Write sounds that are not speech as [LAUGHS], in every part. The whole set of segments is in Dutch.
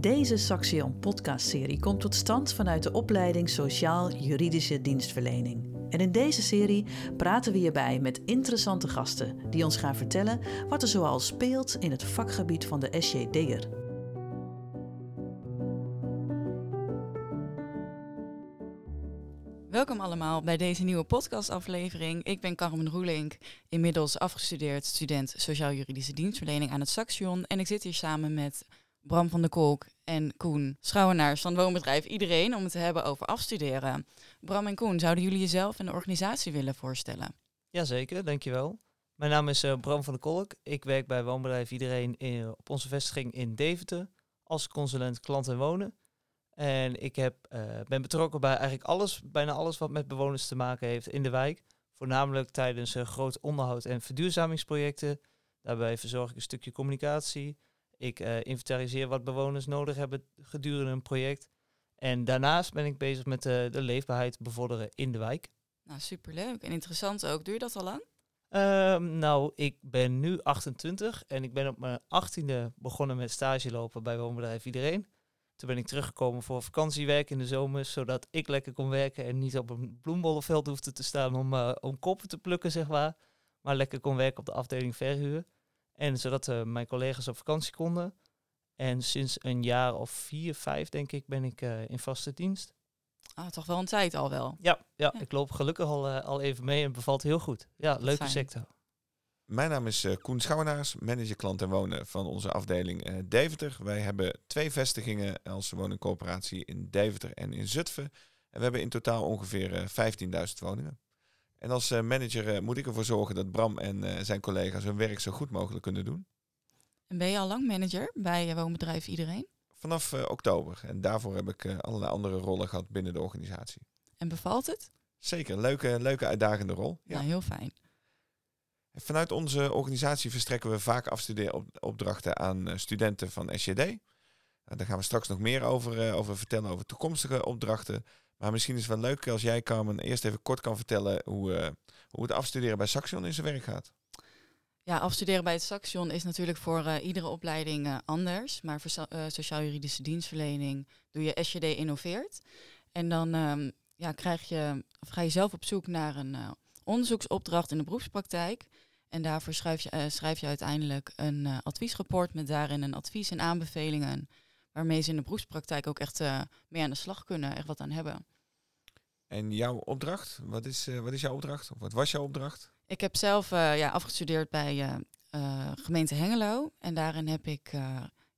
Deze Saxion podcastserie komt tot stand vanuit de opleiding Sociaal-Juridische Dienstverlening. En in deze serie praten we hierbij met interessante gasten die ons gaan vertellen wat er zoal speelt in het vakgebied van de SJD'er. Welkom allemaal bij deze nieuwe podcastaflevering. Ik ben Carmen Roelink, inmiddels afgestudeerd student Sociaal-Juridische Dienstverlening aan het Saxion. En ik zit hier samen met Bram van der Kolk en Koen Schouwenaars van woonbedrijf Iedereen om het te hebben over afstuderen. Bram en Koen, zouden jullie jezelf en de organisatie willen voorstellen? Jazeker, dankjewel. Mijn naam is uh, Bram van der Kolk. Ik werk bij woonbedrijf Iedereen in, op onze vestiging in Deventer als consulent klant en wonen. En ik heb, uh, ben betrokken bij eigenlijk alles, bijna alles wat met bewoners te maken heeft in de wijk. Voornamelijk tijdens uh, groot onderhoud en verduurzamingsprojecten. Daarbij verzorg ik een stukje communicatie, ik uh, inventariseer wat bewoners nodig hebben gedurende een project. En daarnaast ben ik bezig met uh, de leefbaarheid bevorderen in de wijk. Nou, superleuk en interessant ook. Doe je dat al lang? Uh, nou, ik ben nu 28 en ik ben op mijn 18e begonnen met stage lopen bij woonbedrijf Iedereen. Toen ben ik teruggekomen voor vakantiewerk in de zomer, zodat ik lekker kon werken en niet op een bloembollenveld hoefde te staan om, uh, om koppen te plukken, zeg maar. Maar lekker kon werken op de afdeling verhuur. En zodat uh, mijn collega's op vakantie konden. En sinds een jaar of vier, vijf denk ik, ben ik uh, in vaste dienst. Ah, toch wel een tijd al wel. Ja, ja, ja. ik loop gelukkig al, uh, al even mee en bevalt heel goed. Ja, leuke fijn. sector. Mijn naam is Koen Schouwenaars, manager klant en wonen van onze afdeling Deventer. Wij hebben twee vestigingen als woningcorporatie in Deventer en in Zutphen. En we hebben in totaal ongeveer 15.000 woningen. En als uh, manager uh, moet ik ervoor zorgen dat Bram en uh, zijn collega's hun werk zo goed mogelijk kunnen doen. En ben je al lang manager bij woonbedrijf Iedereen? Vanaf oktober. En daarvoor heb ik allerlei andere rollen gehad binnen de organisatie. En bevalt het? Zeker, leuke, leuke uitdagende rol. Ja, nou, heel fijn. Vanuit onze organisatie verstrekken we vaak afstudeeropdrachten aan studenten van SJD. Daar gaan we straks nog meer over, over vertellen, over toekomstige opdrachten. Maar misschien is het wel leuk als jij, Carmen, eerst even kort kan vertellen hoe, uh, hoe het afstuderen bij Saxion in zijn werk gaat. Ja, afstuderen bij het Saxion is natuurlijk voor uh, iedere opleiding uh, anders. Maar voor sociaal-juridische dienstverlening doe je SJD Innoveert. En dan um, ja, krijg je, of ga je zelf op zoek naar een onderzoeksopdracht in de beroepspraktijk. En daarvoor schrijf je, schrijf je uiteindelijk een adviesrapport met daarin een advies en aanbevelingen waarmee ze in de beroepspraktijk ook echt mee aan de slag kunnen, echt wat aan hebben. En jouw opdracht, wat is, uh, wat is jouw opdracht? Of wat was jouw opdracht? Ik heb zelf uh, ja, afgestudeerd bij gemeente Hengelo. En daarin heb ik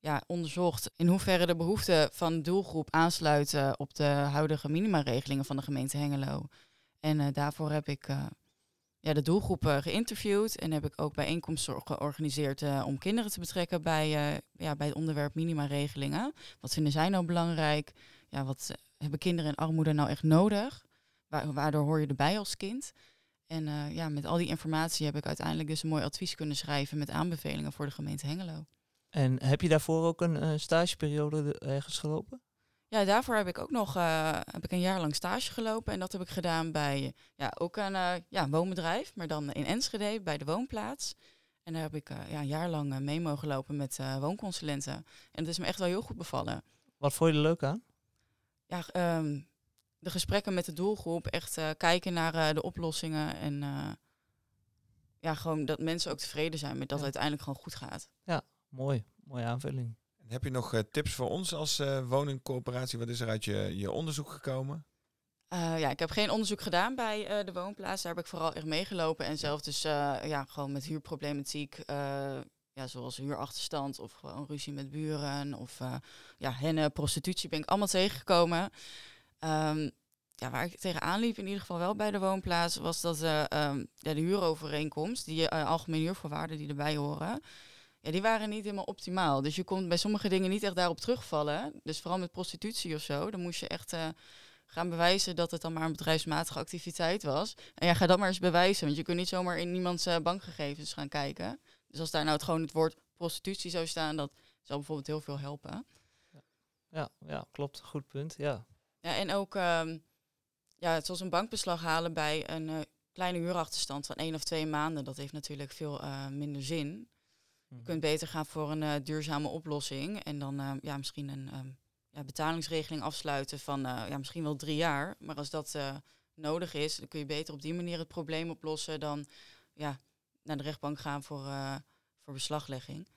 ja, onderzocht in hoeverre de behoeften van de doelgroep aansluiten op de huidige minimaregelingen van de gemeente Hengelo. En daarvoor heb ik ja, de doelgroep uh, geïnterviewd en heb ik ook bijeenkomsten georganiseerd om kinderen te betrekken bij, ja, bij het onderwerp minimaregelingen. Wat vinden zij nou belangrijk? Ja, wat hebben kinderen in armoede nou echt nodig? Wa waardoor hoor je erbij als kind? En ja, met al die informatie heb ik uiteindelijk dus een mooi advies kunnen schrijven met aanbevelingen voor de gemeente Hengelo. En heb je daarvoor ook een stageperiode ergens gelopen? Ja, daarvoor heb ik ook nog uh, heb ik een jaar lang stage gelopen. En dat heb ik gedaan bij ja, ook een ja, woonbedrijf, maar dan in Enschede bij de woonplaats. En daar heb ik ja, een jaar lang mee mogen lopen met woonconsulenten. En het is me echt wel heel goed bevallen. Wat vond je er leuk aan? Ja, um, de gesprekken met de doelgroep. Echt kijken naar de oplossingen. En ja, gewoon dat mensen ook tevreden zijn met dat Ja. het uiteindelijk gewoon goed gaat. Ja, mooi. Mooie aanvulling. En heb je nog uh, tips voor ons als uh, woningcorporatie? Wat is er uit je, je onderzoek gekomen? Uh, ja, ik heb geen onderzoek gedaan bij uh, de woonplaats. Daar heb ik vooral echt meegelopen. En zelf dus uh, ja, gewoon met huurproblematiek. Ja, zoals huurachterstand of gewoon ruzie met buren. Of ja, hennen, prostitutie ben ik allemaal tegengekomen. Um, ja, waar ik tegenaan liep, in ieder geval wel bij de woonplaats, was dat um, ja, de huurovereenkomst, die algemene huurvoorwaarden die erbij horen, ja, die waren niet helemaal optimaal. Dus je kon bij sommige dingen niet echt daarop terugvallen. Dus vooral met prostitutie of zo, dan moest je echt uh, gaan bewijzen dat het dan maar een bedrijfsmatige activiteit was. En ja, ga dat maar eens bewijzen, want je kunt niet zomaar in niemands uh, bankgegevens gaan kijken. Dus als daar nou het, gewoon het woord prostitutie zou staan, dat zou bijvoorbeeld heel veel helpen. Ja, ja klopt. Goed punt, ja. Ja, en ook um, ja, zoals een bankbeslag halen bij een uh, kleine huurachterstand van één of twee maanden, dat heeft natuurlijk veel uh, minder zin. Je kunt beter gaan voor een eh, duurzame oplossing en dan eh, ja, misschien een ehm, ja, betalingsregeling afsluiten van eh, ja, misschien wel drie jaar. Maar als dat eh, nodig is, dan kun je beter op die manier het probleem oplossen dan ja, naar de rechtbank gaan voor, eh, voor beslaglegging.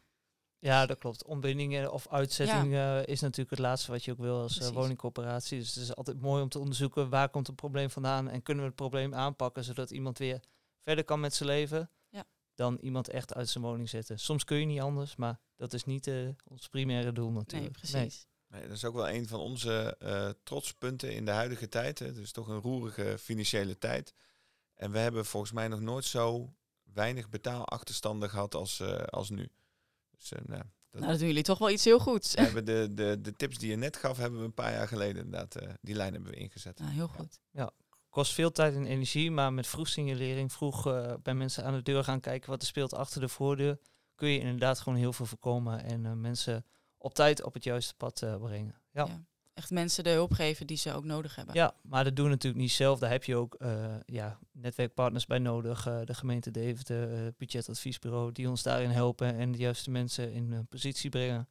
Ja, dat klopt. Ontbindingen of uitzetting eh, is natuurlijk het laatste wat je ook wil als eh, Precies. woningcorporatie. Dus het is altijd mooi om te onderzoeken waar komt het probleem vandaan en kunnen we het probleem aanpakken zodat iemand weer verder kan met zijn leven. Ja. Dan iemand echt uit zijn woning zetten. Soms kun je niet anders, maar dat is niet eh, ons primaire doel Nee, natuurlijk. precies. Nee, dat is ook wel een van onze eh trotspunten in de huidige tijd. Hè. Het is toch een roerige financiële tijd. En we hebben volgens mij nog nooit zo weinig betaalachterstanden gehad als, eh, als nu. Dus eh, nou, dat, Nou, dat doen jullie toch wel iets heel goeds. we hebben de, de, de tips die je net gaf, hebben we een paar jaar geleden inderdaad. eh, die lijn hebben we ingezet. Nou, heel goed. Kost veel tijd en energie, maar met vroeg signalering, vroeg eh, bij mensen aan de deur gaan kijken wat er speelt achter de voordeur, kun je inderdaad gewoon heel veel voorkomen en eh, mensen op tijd op het juiste pad eh, brengen. Ja. Ja. Echt mensen de hulp geven die ze ook nodig hebben. Ja, maar dat doen we natuurlijk niet zelf. Daar heb je ook eh, ja, netwerkpartners bij nodig. eh, de gemeente Deventer, eh, het budgetadviesbureau, die ons daarin helpen en de juiste mensen in positie brengen.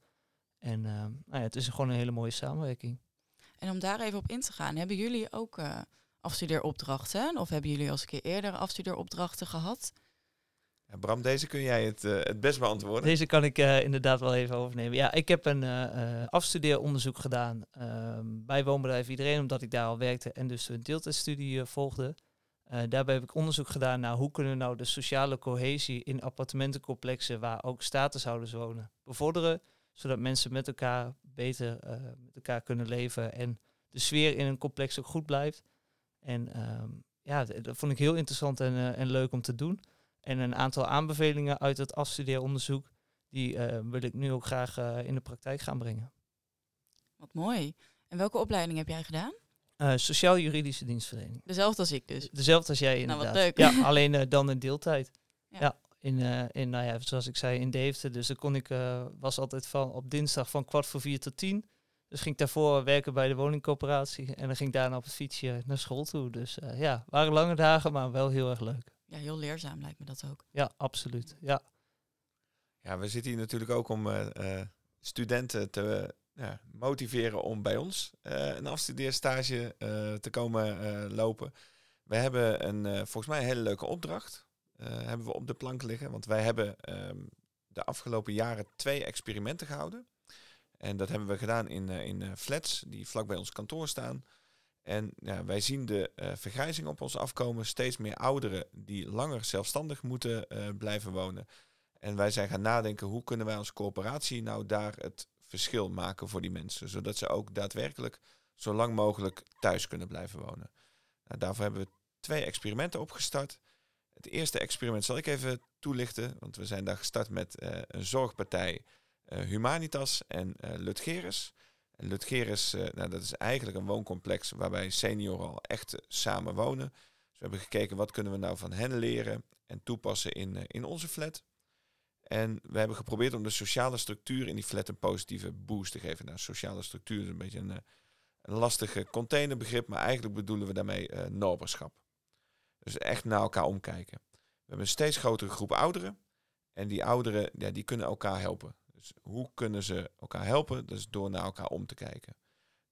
En nou ja, het is gewoon een hele mooie samenwerking. En om daar even op in te gaan, hebben jullie ook afstudeeropdrachten? Of hebben jullie al eens een keer eerder afstudeeropdrachten gehad? Bram, deze kun jij het, eh, het best beantwoorden. Deze kan ik eh, inderdaad wel even overnemen. Ja, ik heb een eh, afstudeeronderzoek gedaan ehm, bij Woonbedrijf Iedereen, omdat ik daar al werkte en dus een deeltijdstudie volgde. Daarbij heb ik onderzoek gedaan naar hoe kunnen we nou de sociale cohesie in appartementencomplexen waar ook statushouders wonen bevorderen, zodat mensen met elkaar beter met elkaar kunnen leven en de sfeer in een complex ook goed blijft. En ehm, ja, dat vond ik heel interessant en, en leuk om te doen. En een aantal aanbevelingen uit het afstudeeronderzoek, die eh, wil ik nu ook graag eh, in de praktijk gaan brengen. Wat mooi. En welke opleiding heb jij gedaan? Eh, Sociaal-juridische dienstverlening. Dezelfde als ik dus. Dezelfde als jij Nou, wat inderdaad. leuk. Ja, alleen dan in deeltijd. Ja. Ja, in, in, nou ja, zoals ik zei, in Deventer. Dus dan kon ik, was altijd van op dinsdag van kwart voor vier tot tien. Dus ging ik daarvoor werken bij de woningcoöperatie. En dan ging ik daarna op het fietsje naar school toe. Dus ja, waren lange dagen, maar wel heel erg leuk. Ja, heel leerzaam lijkt me dat ook. Ja, absoluut. Ja. Ja, we zitten hier natuurlijk ook om eh, eh, studenten te ja, motiveren om bij ons eh, een afstudeerstage eh, te komen eh, lopen. We hebben een, eh, volgens mij een hele leuke opdracht. eh, hebben we op de plank liggen. Want wij hebben ehm, de afgelopen jaren twee experimenten gehouden. En dat hebben we gedaan in, eh, in eh, flats die vlak bij ons kantoor staan. En ja, wij zien de eh, vergrijzing op ons afkomen. Steeds meer ouderen die langer zelfstandig moeten eh, blijven wonen. En wij zijn gaan nadenken, hoe kunnen wij als corporatie nou daar het verschil maken voor die mensen. Zodat ze ook daadwerkelijk zo lang mogelijk thuis kunnen blijven wonen. Nou, daarvoor hebben we twee experimenten opgestart. Het eerste experiment zal ik even toelichten, want we zijn daar gestart met eh, een zorgpartij Humanitas en Lutgerus. En Lutgerus, eh, nou, dat is eigenlijk een wooncomplex waarbij senioren al echt eh, samen wonen. Dus we hebben gekeken wat kunnen we nou van hen leren en toepassen in, eh, in onze flat. En we hebben geprobeerd om de sociale structuur in die flat een positieve boost te geven. Nou, sociale structuur is een beetje een, een lastige containerbegrip, maar eigenlijk bedoelen we daarmee eh noberschap. Dus echt naar elkaar omkijken. We hebben een steeds grotere groep ouderen. En die ouderen, ja, die kunnen elkaar helpen. Dus hoe kunnen ze elkaar helpen? Is door naar elkaar om te kijken.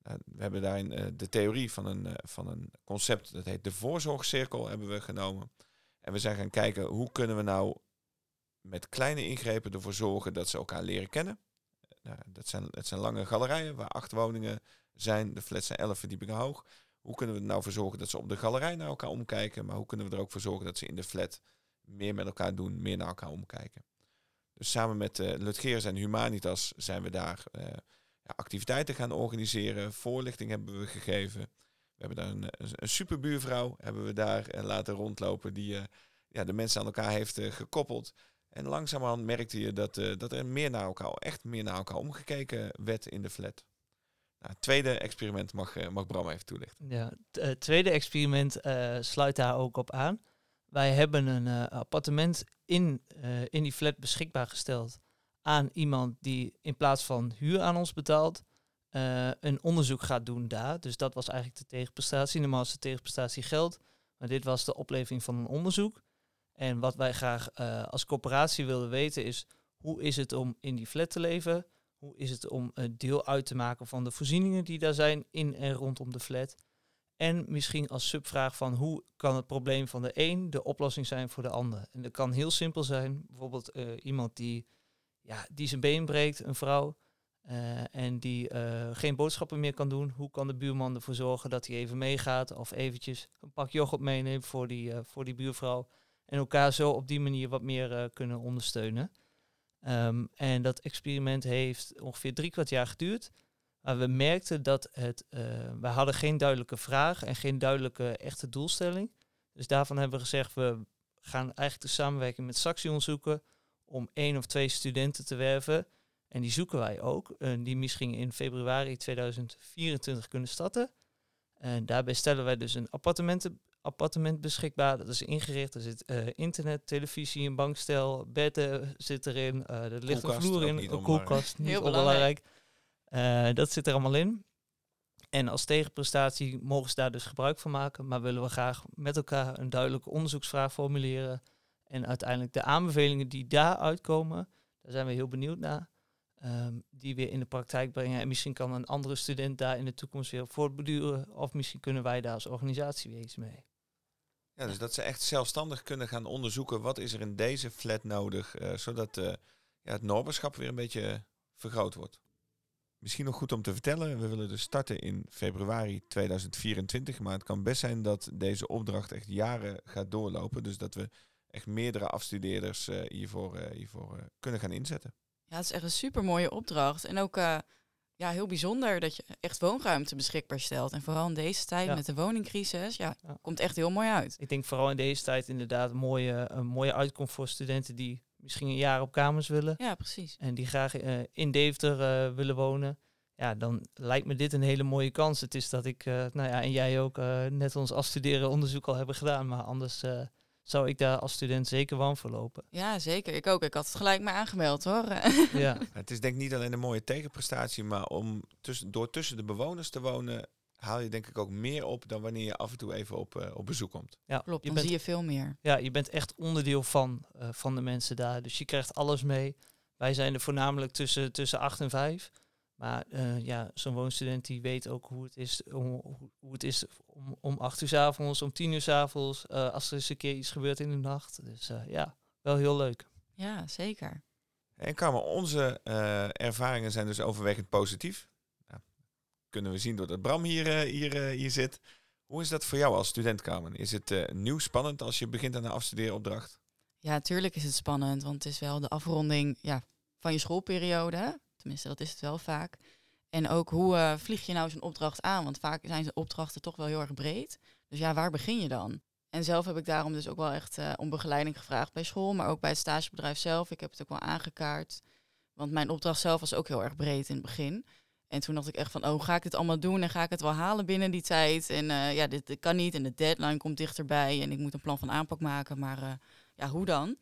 Nou, we hebben daarin eh, de theorie van een, eh, van een concept, dat heet de voorzorgcirkel, hebben we genomen. En we zijn gaan kijken, hoe kunnen we nou met kleine ingrepen ervoor zorgen dat ze elkaar leren kennen. Nou, dat, zijn, het zijn lange galerijen waar acht woningen zijn. De flats zijn elf verdiepingen hoog. Hoe kunnen we er nou voor zorgen dat ze op de galerij naar elkaar omkijken? Maar hoe kunnen we er ook voor zorgen dat ze in de flat meer met elkaar doen, meer naar elkaar omkijken? Dus samen met uh, Lutgeers en Humanitas zijn we daar uh, ja, activiteiten gaan organiseren. Voorlichting hebben we gegeven. We hebben daar een, een superbuurvrouw hebben we daar laten rondlopen die ja, de mensen aan elkaar heeft gekoppeld. En langzamerhand merkte je dat, dat er meer naar elkaar, echt meer naar elkaar omgekeken werd in de flat. Nou, het tweede experiment mag, mag Bram even toelichten. Ja, het tweede experiment sluit daar ook op aan. Wij hebben een uh, appartement in, in die flat beschikbaar gesteld aan iemand die in plaats van huur aan ons betaalt, een onderzoek gaat doen daar. Dus dat was eigenlijk de tegenprestatie. Normaal is de tegenprestatie geld, maar dit was de oplevering van een onderzoek. En wat wij graag als corporatie wilden weten is hoe is het om in die flat te leven? Hoe is het om deel uit te maken van de voorzieningen die daar zijn in en rondom de flat? En misschien als subvraag van hoe kan het probleem van de een de oplossing zijn voor de ander? En dat kan heel simpel zijn. Bijvoorbeeld eh, iemand die, ja, die zijn been breekt, een vrouw, eh, en die eh, geen boodschappen meer kan doen. Hoe kan de buurman ervoor zorgen dat hij even meegaat of eventjes een pak yoghurt meeneemt voor die, voor die buurvrouw? En elkaar zo op die manier wat meer kunnen ondersteunen. Ehm, en dat experiment heeft ongeveer drie kwart jaar geduurd. Maar we merkten dat het, uh, we hadden geen duidelijke vraag en geen duidelijke echte doelstelling. Dus daarvan hebben we gezegd, we gaan eigenlijk de samenwerking met Saxi onderzoeken om één of twee studenten te werven. En die zoeken wij ook, uh, die misschien in februari 2024 kunnen starten. En daarbij stellen wij dus een appartement, appartement beschikbaar. Dat is ingericht, er zit uh, internet, televisie, een bankstel, bedden zit erin, er ligt een vloer in, een koelkast, niet Heel belangrijk. Uh, dat zit er allemaal in. En als tegenprestatie mogen ze daar dus gebruik van maken, maar willen we graag met elkaar een duidelijke onderzoeksvraag formuleren. En uiteindelijk de aanbevelingen die daar uitkomen, daar zijn we heel benieuwd naar, um, die weer in de praktijk brengen. En misschien kan een andere student daar in de toekomst weer voortbeduren, of misschien kunnen wij daar als organisatie weer iets mee. Ja, dus dat ze echt zelfstandig kunnen gaan onderzoeken wat is er in deze flat nodig, uh, zodat uh, ja, het normerschap weer een beetje vergroot wordt. Misschien nog goed om te vertellen, we willen dus starten in februari 2024, maar het kan best zijn dat deze opdracht echt jaren gaat doorlopen. Dus dat we echt meerdere afstudeerders uh, hiervoor, uh, hiervoor uh, kunnen gaan inzetten. Ja, het is echt een super mooie opdracht. En ook ja, heel bijzonder dat je echt woonruimte beschikbaar stelt. En vooral in deze tijd ja. met de woningcrisis, ja, ja, komt echt heel mooi uit. Ik denk vooral in deze tijd inderdaad een mooie, een mooie uitkomst voor studenten die misschien een jaar op kamers willen. Ja, precies. En die graag uh, in Deventer uh, willen wonen. Ja, dan lijkt me dit een hele mooie kans. Het is dat ik, uh, nou ja, en jij ook net ons afstuderen onderzoek al hebben gedaan. Maar anders zou ik daar als student zeker warm voor lopen. Ja, zeker. Ik ook. Ik had het gelijk maar aangemeld hoor. ja. [LAUGHS] Het is denk ik niet alleen een mooie tegenprestatie, maar om tussen, door tussen de bewoners te wonen, haal je denk ik ook meer op dan wanneer je af en toe even op, uh, op bezoek komt. Ja, klopt. Dan zie je veel meer. Ja, je bent echt onderdeel van, uh, van de mensen daar. Dus je krijgt alles mee. Wij zijn er voornamelijk tussen, tussen 8 en 5. Maar uh, ja, zo'n woonstudent die weet ook hoe het is om, hoe het is om, om 8 uur s avonds, om 10 uur s avonds, als er eens een keer iets gebeurt in de nacht. Dus ja, wel heel leuk. Ja, zeker. En Kamer, onze ervaringen zijn dus overwegend positief kunnen we zien doordat Bram hier, uh, hier, uh, hier zit. Hoe is dat voor jou als studentkamer? Is het uh, nieuw spannend als je begint aan een afstudeeropdracht? Ja, tuurlijk is het spannend, want het is wel de afronding ja, van je schoolperiode. Tenminste, dat is het wel vaak. En ook hoe vlieg je nou zo'n opdracht aan? Want vaak zijn zijn opdrachten toch wel heel erg breed. Dus ja, waar begin je dan? En zelf heb ik daarom dus ook wel echt om begeleiding gevraagd bij school, maar ook bij het stagebedrijf zelf. Ik heb het ook wel aangekaart. Want mijn opdracht zelf was ook heel erg breed in het begin. En toen dacht ik echt van, oh, ga ik dit allemaal doen en ga ik het wel halen binnen die tijd? En uh, ja, dit, kan niet en de deadline komt dichterbij en ik moet een plan van aanpak maken, maar uh, ja, hoe dan?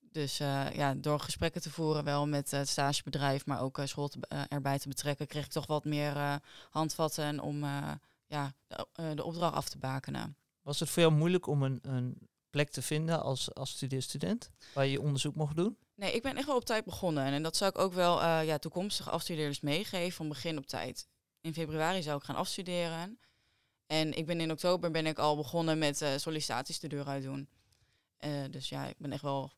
Dus uh, ja, door gesprekken te voeren wel met het stagebedrijf, maar ook school erbij te betrekken, kreeg ik toch wat meer handvatten om ja, de, de, opdracht af te bakenen. Was het voor jou moeilijk om een, een plek te vinden als, als studeerstudent waar je onderzoek mocht doen? Nee, ik ben echt wel op tijd begonnen. En dat zou ik ook wel uh, ja, toekomstige afstudeerders meegeven van begin op tijd. In februari zou ik gaan afstuderen. En ik ben in oktober ben ik al begonnen met uh, sollicitaties de deur uit doen. Uh, dus ja, ik ben echt wel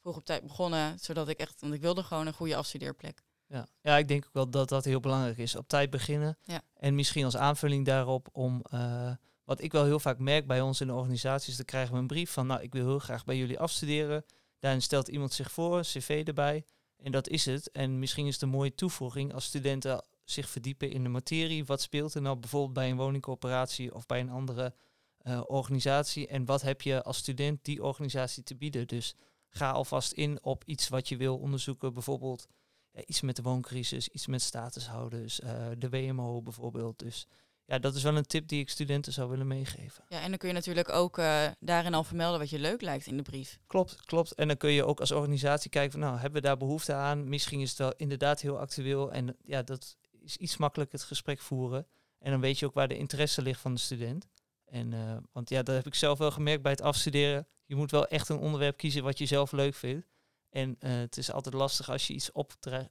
vroeg op tijd begonnen, zodat ik echt, want ik wilde gewoon een goede afstudeerplek. Ja. ja, ik denk ook wel dat dat heel belangrijk is. Op tijd beginnen. Ja. En misschien als aanvulling daarop om, wat ik wel heel vaak merk bij ons in de organisaties, dan krijgen we een brief van, nou, ik wil heel graag bij jullie afstuderen. Daarin stelt iemand zich voor, cv erbij. En dat is het. En misschien is het een mooie toevoeging als studenten zich verdiepen in de materie. Wat speelt er nou bijvoorbeeld bij een woningcoöperatie of bij een andere uh, organisatie? En wat heb je als student die organisatie te bieden? Dus ga alvast in op iets wat je wil onderzoeken. Bijvoorbeeld uh, iets met de wooncrisis, iets met statushouders, uh, de WMO bijvoorbeeld. Dus ja, dat is wel een tip die ik studenten zou willen meegeven. Ja, en dan kun je natuurlijk ook uh, daarin al vermelden wat je leuk lijkt in de brief. Klopt, klopt. En dan kun je ook als organisatie kijken van, nou, hebben we daar behoefte aan? Misschien is het wel inderdaad heel actueel. En ja, dat is iets makkelijker het gesprek voeren. En dan weet je ook waar de interesse ligt van de student. En, uh, want ja, dat heb ik zelf wel gemerkt bij het afstuderen. Je moet wel echt een onderwerp kiezen wat je zelf leuk vindt. En eh, het is altijd lastig als je iets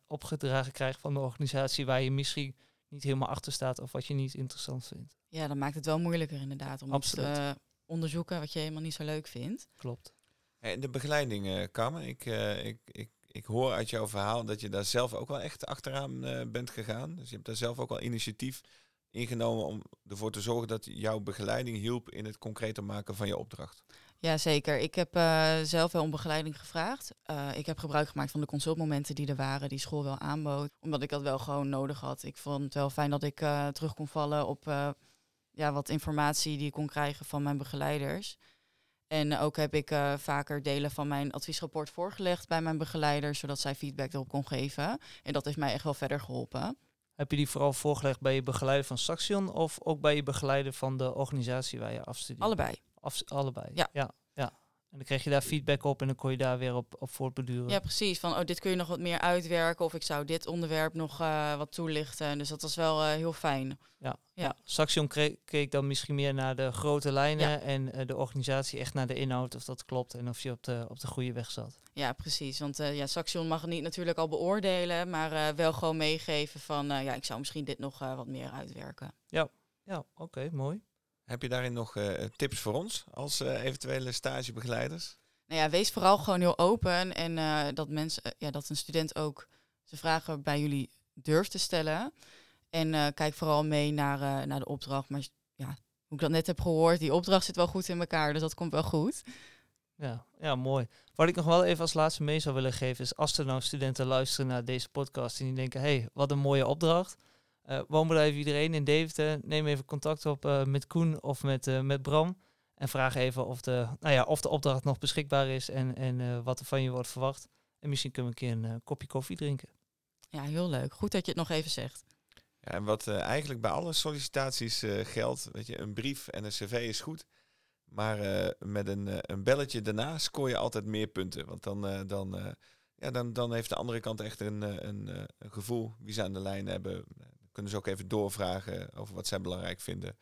opgedragen krijgt van de organisatie waar je misschien niet helemaal achter staat of wat je niet interessant vindt. Ja, dan maakt het wel moeilijker inderdaad om iets Absoluut. te onderzoeken wat je helemaal niet zo leuk vindt. Klopt. En de begeleiding, eh Carmen, ik, eh, ik, ik, ik hoor uit jouw verhaal dat je daar zelf ook wel echt achteraan eh, bent gegaan. Dus je hebt daar zelf ook wel initiatief ingenomen om ervoor te zorgen dat jouw begeleiding hielp in het concreter maken van je opdracht. Ja, zeker. Ik heb eh, zelf wel om begeleiding gevraagd. Eh, ik heb gebruik gemaakt van de consultmomenten die er waren, die school wel aanbood. Omdat ik dat wel gewoon nodig had. Ik vond het wel fijn dat ik eh, terug kon vallen op ja, wat informatie die ik kon krijgen van mijn begeleiders. En ook heb ik vaker delen van mijn adviesrapport voorgelegd bij mijn begeleider, zodat zij feedback erop kon geven. En dat heeft mij echt wel verder geholpen. Heb je die vooral voorgelegd bij je begeleider van Saxion of ook bij je begeleider van de organisatie waar je afstudeert? Allebei. Af, allebei. Ja. ja. ja. En dan kreeg je daar feedback op en dan kon je daar weer op, op voortbeduren. Ja, precies. Van, oh, dit kun je nog wat meer uitwerken. Of ik zou dit onderwerp nog eh, wat toelichten. Dus dat was wel eh, heel fijn. Ja, Ja. ja. Saxion keek dan misschien meer naar de grote lijnen Ja. en eh, de organisatie echt naar de inhoud, of dat klopt en of je op de, op de goede weg zat. Ja, precies. Want ja, Saxion mag het niet natuurlijk al beoordelen. Maar wel gewoon meegeven van... ja, ik zou misschien dit nog wat meer uitwerken. Ja, oké, mooi. Heb je daarin nog eh, tips voor ons als eh, eventuele stagebegeleiders? Nou ja, wees vooral gewoon heel open. En eh, dat, mensen, ja, dat een student ook zijn vragen bij jullie durft te stellen. En eh, kijk vooral mee naar, eh, naar de opdracht. Maar ja, hoe ik dat net heb gehoord, die opdracht zit wel goed in elkaar. Dus dat komt wel goed. Ja, ja, mooi. Wat ik nog wel even als laatste mee zou willen geven is als er nou studenten luisteren naar deze podcast en die denken, hé, hey, wat een mooie opdracht. Eh woonbedrijf iedereen in Deventer, neem even contact op eh, met Koen of met, eh, met Bram. En vraag even of de, nou ja, of de opdracht nog beschikbaar is en, en eh, wat er van je wordt verwacht. En misschien kunnen we een keer een kopje koffie drinken. Ja, heel leuk. Goed dat je het nog even zegt. Ja, en wat eh, eigenlijk bij alle sollicitaties eh, geldt, weet je, een brief en een cv is goed. Maar eh, met een, een belletje daarna scoor je altijd meer punten. Want dan, eh, dan, eh, ja, dan, dan heeft de andere kant echt een, een, eh, een gevoel wie ze aan de lijn hebben. Kunnen ze ook even doorvragen over wat zij belangrijk vinden.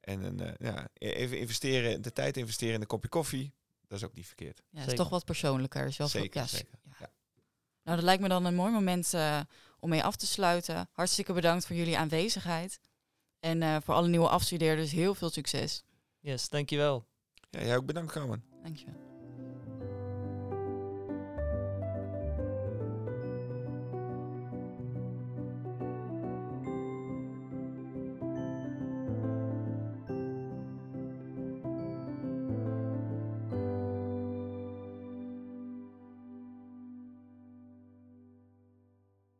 En een, eh, ja, e- even investeren, de tijd investeren in een kopje koffie, dat is ook niet verkeerd. Ja, het is Zeker. toch wat persoonlijker. Is wel veel- Zeker, ja, zeker. ja. Ja. Nou, dat lijkt me dan een mooi moment eh, om mee af te sluiten. Hartstikke bedankt voor jullie aanwezigheid. En eh, voor alle nieuwe afstudeerders heel veel succes. Yes, dankjewel. Ja, jij ook bedankt, Carmen. Dankjewel.